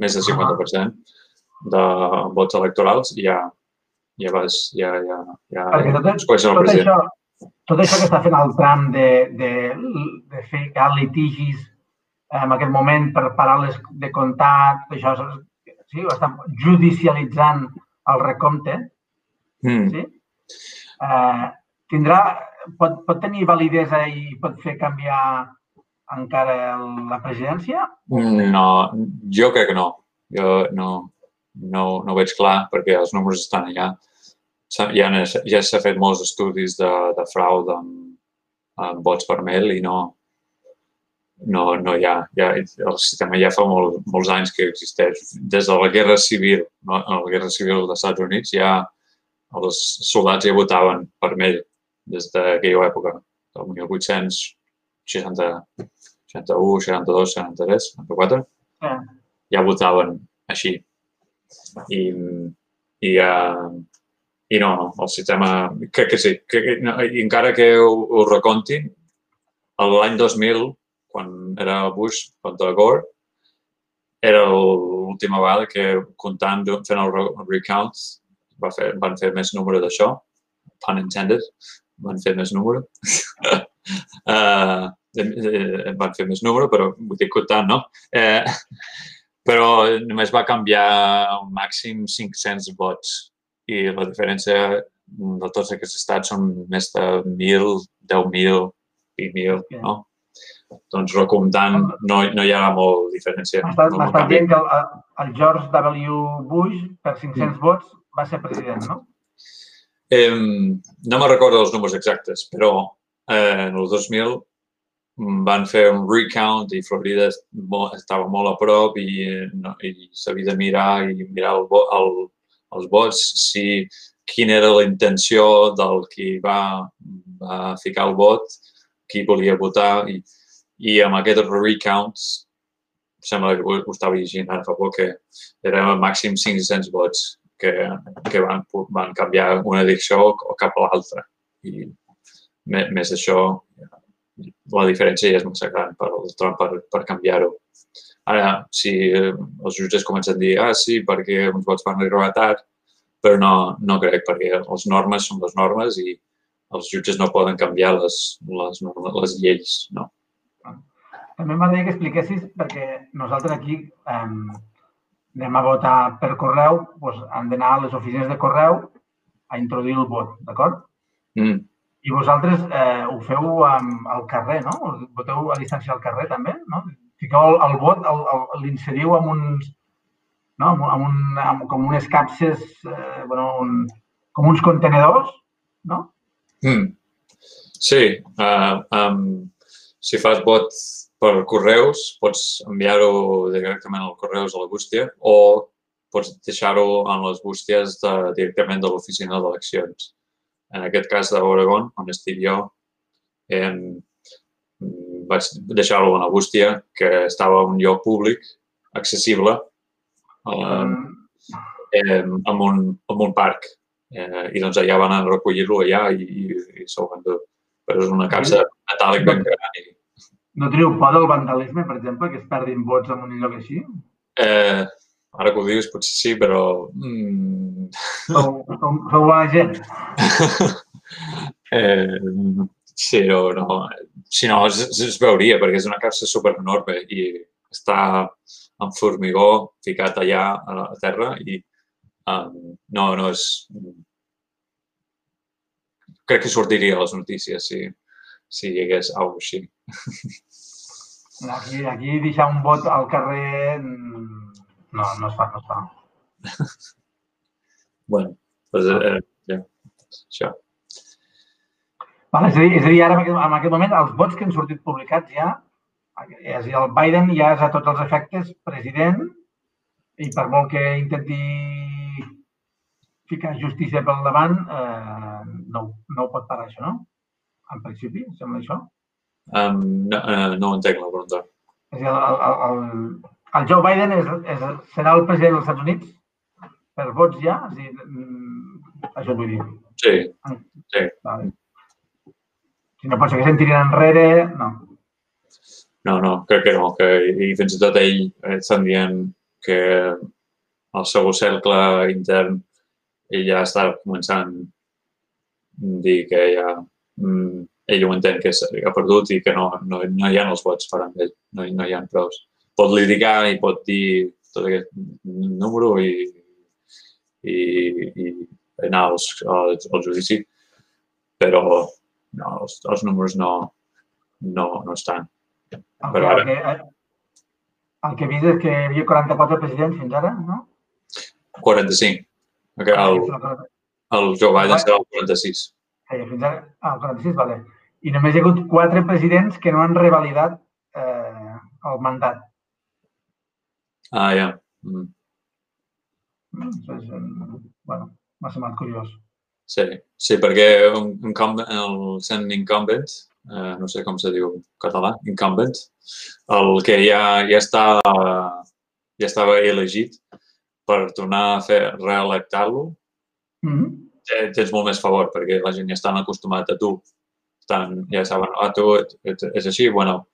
més de 50% de vots electorals, ja ja vas, ja, ja, ja Perquè tot, tot, tot, això, tot això que està fent el tram de, de, de fer que litigis en aquest moment per parar les de comptat, això, sí, ho estan judicialitzant el recompte, mm. sí? Eh, tindrà, pot, pot tenir validesa i pot fer canviar encara la presidència? No, jo crec que no. Jo no, no, no ho veig clar perquè els números estan allà. Ja, ja s'ha fet molts estudis de, de frau amb, amb vots per mail i no, no, no hi ha, ja, el sistema ja fa molt, molts anys que existeix. Des de la Guerra Civil, no, la Guerra Civil dels Estats Units, ja els soldats ja votaven per mail des d'aquella època, del 1860, 61, 62, 63, 64, yeah. ja votaven així. I, i, uh, i no, no, el sistema, crec que sí, que, no, i encara que ho, ho recontin, l'any 2000, quan era Bush contra Gore, era l'última vegada que comptant, fent el recount, va fer, van fer més número d'això, pun intended, van fer més número. uh, van fer més número, però vull dir comptant, no? Eh, però només va canviar un màxim 500 vots i la diferència de tots aquests estats són més de 1.000, 10.000, 20.000, no? Doncs recomptant no, no hi ha molt diferència. M'estàs no dient que el, el George W. Bush, per 500 mm. vots, va ser president, no? Eh, no me recordo els números exactes, però eh, en el 2000 van fer un recount i Florida estava molt a prop i, no, i s'havia de mirar i mirar el, el, els vots, si quina era la intenció del qui va, va ficar el vot, qui volia votar i, i amb aquest recount sembla que ho, estava llegint ara fa poc que era màxim 500 vots que, que van, van canviar una direcció o cap a l'altra. I més d'això, la diferència ja és massa gran per el per, per canviar-ho. Ara, si els jutges comencen a dir, ah, sí, perquè uns vots van arribar tard, però no, no crec, perquè les normes són les normes i els jutges no poden canviar les, les, les lleis, no. També m'agradaria que expliquessis, perquè nosaltres aquí eh, anem a votar per correu, doncs han d'anar a les oficines de correu a introduir el vot, d'acord? Mm. I vosaltres eh, ho feu al carrer, no? Voteu a distància al carrer, també, no? Fiqueu el, el vot, l'inseriu amb uns, no? amb, amb, un, amb com unes capses, eh, bueno, un, com uns contenedors, no? Mm. Sí, uh, um, si fas vot per correus, pots enviar-ho directament al correus a la bústia o pots deixar-ho en les bústies de, directament de l'oficina d'eleccions. En aquest cas d'Oregon, on estic jo, em, vaig deixar-ho a la bústia que estava a un lloc públic, accessible, eh, em, en, un, en un parc. Eh, I doncs allà van a recollir-lo allà i, i, i s'ho van dur. Però és una capsa metàl·lic ben gran i no teniu por del vandalisme, per exemple, que es perdin vots en un lloc així? Eh, ara que ho dius, potser sí, però... Mm... Sou, sou, sou bona gent? eh, sí, no, no. Si no, es, es veuria, perquè és una capsa super enorme i està en formigó ficat allà a la terra i um, no, no és... Crec que sortiria a les notícies si, si hi hagués alguna així. Aquí, aquí deixar un vot al carrer mm, no, no es fa, no es fa. bueno, doncs, eh, ja, això. Vale, és, a dir, és a dir, ara en aquest, en aquest moment els vots que han sortit publicats ja, és a dir, el Biden ja és a tots els efectes president i per molt que intenti ficar justícia pel davant, eh, no, no ho pot parar això, no? en principi, sembla això? Um, no, uh, no entenc la pregunta. És a dir, el, el, el, el Joe Biden és, és, serà el president dels Estats Units per vots ja? És a dir, mm, això vull dir. Sí, sí. Vale. Si no se'n tirin enrere, no. No, no, crec que no. Que, I fins i tot ell eh, estan dient que el seu cercle intern ell ja està començant a dir que ja mm, ell ho entén que ha perdut i que no, no, no hi ha els vots per amb ell, no, no hi ha prous. Pot litigar i pot dir tot aquest número i, i, i anar als, als, al judici, però no, els, els números no, no, no estan. Però ara... El que, el que he vist és que hi havia 44 presidents fins ara, no? 45. El, el Joe Biden serà el 46 eh, fins ara, ah, el 46, vale. I només hi ha hagut quatre presidents que no han revalidat eh, el mandat. Ah, ja. Mm. Doncs, eh, bueno, m'ha semblat curiós. Sí, sí, perquè un, un, el sent incumbent, eh, no sé com se diu en català, incumbent, el que ja, ja està ja estava elegit per tornar a fer reelectar-lo, mm -hmm tens molt més favor perquè la gent ja estan acostumat a tu. Estan, ja saben, ah, tu és així, bueno,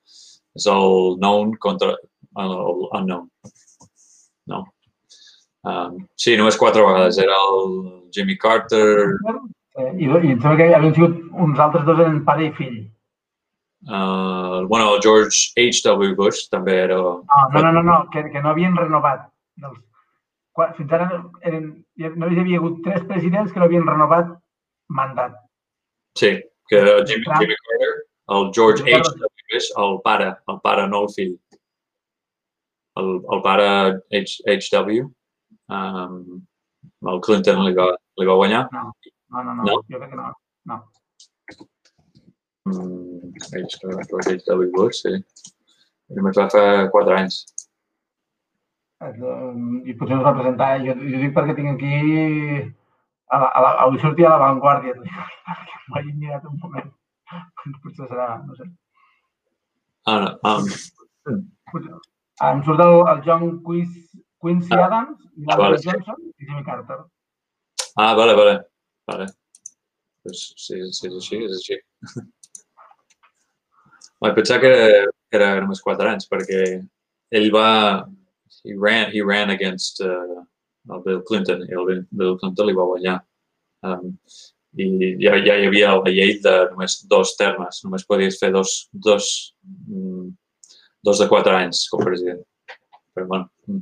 és el known contra el unknown. No. Um, sí, només quatre vegades. Era el Jimmy Carter... Eh, I, i em sembla que havien sigut uns altres dos eren pare i fill. Uh, bueno, el George H.W. Bush també era... Ah, no, no, no, no, que, que no havien renovat. Dels, fins ara eren, no hi havia hagut tres presidents que no havien renovat mandat. Sí, que Jimmy, Jimmy Carter, el George H. Bush, el pare, el pare, no el fill. El, el pare H.W. Um, el Clinton li va, li va guanyar? No, no, no, no, no? jo crec que no. no. Mm, George H.W. Bush, sí. Només va fer quatre anys i potser us representar. Jo, jo dic perquè tinc aquí a, a, a, sortia a l'avantguàrdia. M'ho he mirat un moment. Potser serà, no sé. Ah, no. Um, Ah, em surt el, el John Quiz, Quincy Ah. Adams, Ah, vale. Johnson i Jimmy Carter. ah, vale, vale. vale. Pues sí, sí, és així, és així. Vaig pensar que era, que era només quatre anys, perquè ell va... He ran, he ran against uh, el Bill Clinton i el Bill- Bill Clinton li va guanyar. Um, I ja, ja hi havia la llei de només dos termes, només podies fer dos, dos, mm, dos de quatre anys com a president. Però, bueno, mm.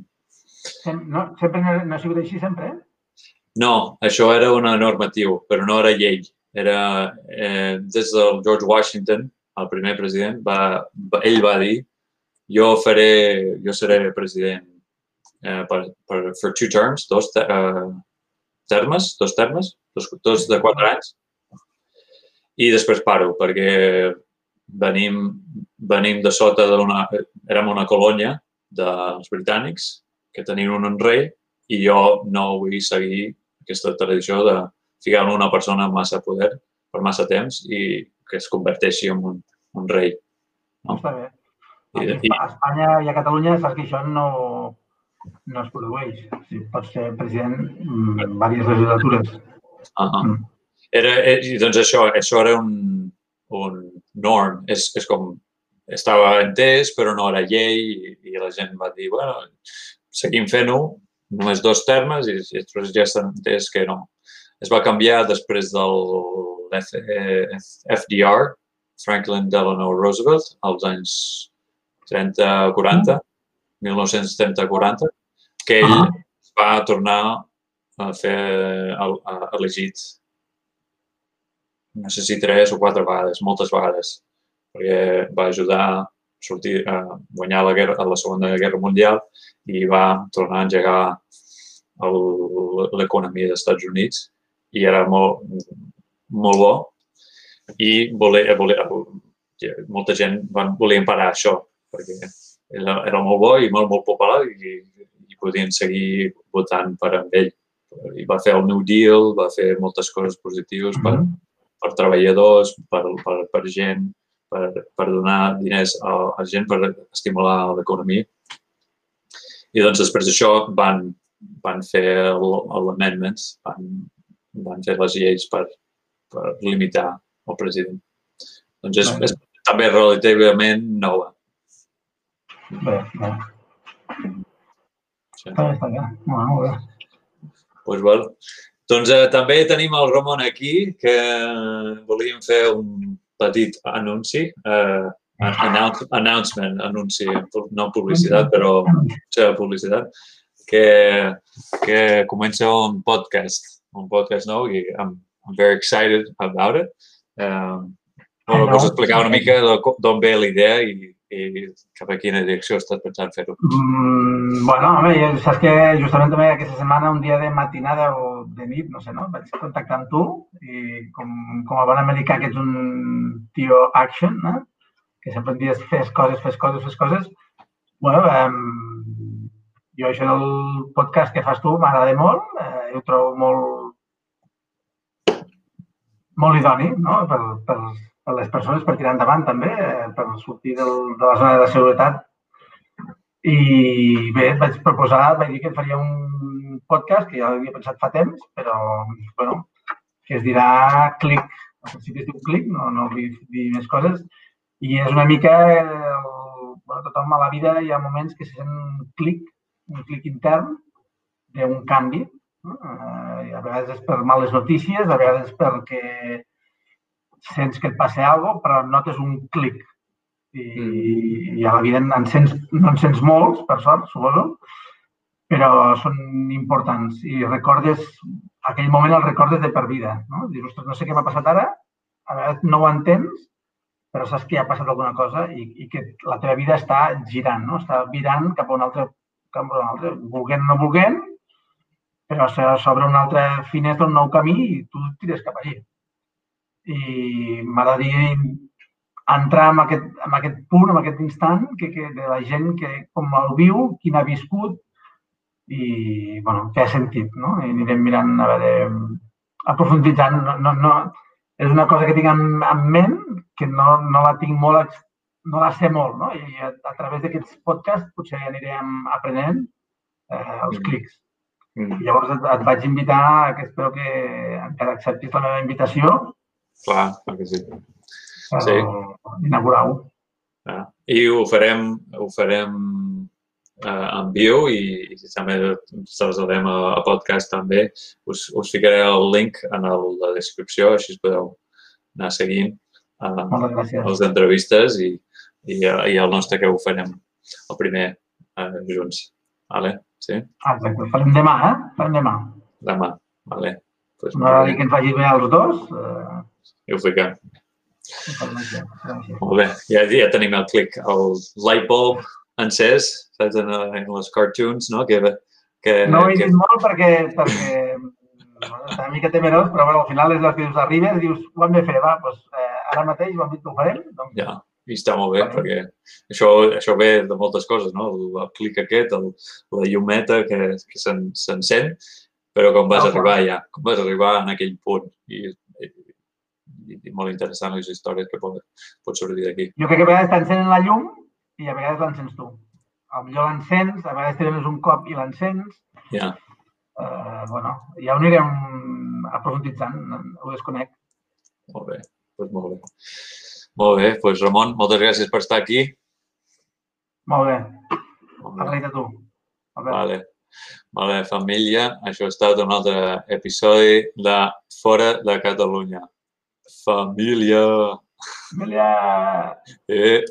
No, sempre no, no ha sigut així, sempre, eh? No, això era una normatiu, però no era llei. Era, eh, des del George Washington, el primer president, va, va, ell va dir jo faré, jo seré president eh, per, per, for two terms, dos te, eh, termes, dos termes, dos, dos de quatre anys, i després paro, perquè venim, venim de sota d'una... Érem una colònia dels britànics que tenien un rei i jo no vull seguir aquesta tradició de ficar en una persona amb massa poder per massa temps i que es converteixi en un, un rei. No? Està bé. I, Aquí a Espanya i a Catalunya saps que això no, no es produeix. Sigui, pots ser president mm, diverses legislatures. uh -huh. Mm. era, eh, i doncs això, això era un, un norm. És, és com estava entès, però no era llei i, i la gent va dir, bueno, seguim fent-ho, només dos termes i, i després ja s'ha entès que no. Es va canviar després del F, eh, FDR, Franklin Delano Roosevelt, als anys 30-40, 1930-40, que ell Ah. va tornar a fer el- a- elegit no sé si tres o quatre vegades, moltes vegades, perquè va ajudar a sortir a guanyar la, guerra, la Segona Guerra Mundial i va tornar a engegar l'economia dels Estats Units i era molt, molt bo i volia, volia, molta gent van, volien parar això perquè era, era molt bo i molt, molt popular i, i podien seguir votant per amb ell. I va fer el New Deal, va fer moltes coses positives per, Mhm. per treballadors, per, per, per gent, per, per donar diners a, a gent per estimular l'economia. I doncs després d'això van, van fer l'amendments, van, van fer les lleis per, per limitar el president. Doncs és, és també relativament nova. Bé, bé. Sí. Està bé, està bé. Molt, bé. Pues, well. Doncs eh, també tenim el Ramon aquí, que volíem fer un petit anunci, eh, announce, announcement, anunci, no publicitat, però seva publicitat, que, que comença un podcast, un podcast nou i I'm, I'm very excited about it. Um, bueno, vols explicar una mica de co- d'on ve la idea i, i cap a quina direcció estàs pensant fer-ho? Mm, bueno, home, jo, saps que justament també aquesta setmana, un dia de matinada o de nit, no sé, no? Vaig contactar amb tu i com, com a bon americà que ets un tio action, eh? que sempre et dius fes coses, fes coses, fes coses. bueno, um, jo això del podcast que fas tu m'agrada molt, eh, ho trobo molt, molt idoni, no? Per, per les persones per tirar endavant també, eh, per sortir del, de la zona de seguretat i bé, vaig proposar, vaig dir que faria un podcast que ja l'havia pensat fa temps, però, bueno, que es dirà Clic. Al principi es diu Clic, no, no vull dir més coses. I és una mica, el, bueno, tothom a la vida hi ha moments que se sent un clic, un clic intern d'un canvi. No? Eh, a vegades és per males notícies, a vegades perquè sents que et passa alguna cosa, però notes un clic i, i a la vida en, en sents, no en sents molts, per sort, suposo, però són importants i recordes, aquell moment el recordes de per vida, no? Dius, ostres, no sé què m'ha passat ara, a vegades no ho entens, però saps que ha passat alguna cosa i, i que la teva vida està girant, no? Està virant cap a un altre, cap a un altre, volguent o no volguent, però s'obre una altra finestra, un nou camí i tu tires cap allí. I m'agradaria entrar en aquest, en aquest punt, en aquest instant, que, que de la gent que com el viu, quin ha viscut i, bueno, què ha sentit, no? I anirem mirant a veure aprofunditzant. No, no, no, és una cosa que tinc en, en ment que no, no la tinc molt, no la sé molt, no? I a, a través d'aquests podcasts potser anirem aprenent eh, els clics. Mm. Llavors et, et vaig invitar, que espero que encara acceptis la meva invitació. Clar, clar que sí. Sí. Inaugurar-ho. Ah, I ho farem, ho farem eh, en viu i, i també traslladem a, a podcast també. Us, us ficaré el link en el, la descripció, així podeu anar seguint eh, les entrevistes i, i, i el nostre que ho farem el primer eh, junts. Vale? Sí? Exacte. Ho farem demà, eh? Farem demà. Demà, vale. Pues M'agrada que ens vagi bé als dos. Eh... I ho fiquem. Molt bé, ja, ja tenim el clic, el light bulb encès, saps, en, en les cartoons, no? Que, que, no ho he que... dit molt perquè, perquè una mica temerós, però bueno, al final és el que dius, arribes i dius, ho hem de fer, va, doncs eh, ara mateix ho hem dit que ho farem. Doncs... Ja, i està molt bé, perquè això, això ve de moltes coses, no? El, el clic aquest, el, la llumeta que, que s'encén, però com vas no, arribar ja, com vas arribar en aquell punt. I, i, i molt interessant les històries que pot, pot sortir d'aquí. Jo crec que a vegades t'encenen la llum i a vegades l'encens tu. A millor l'encens, a vegades tens un cop i l'encens. Ja. Yeah. Uh, bueno, ja ho anirem aprofunditzant, ho desconec. Molt bé, doncs molt bé. Molt bé, doncs Ramon, moltes gràcies per estar aquí. Molt bé. Molt bé. tu. Molt bé. Vale. Vale, família, això ha estat un altre episodi de Fora de Catalunya. Família! Família! Eh.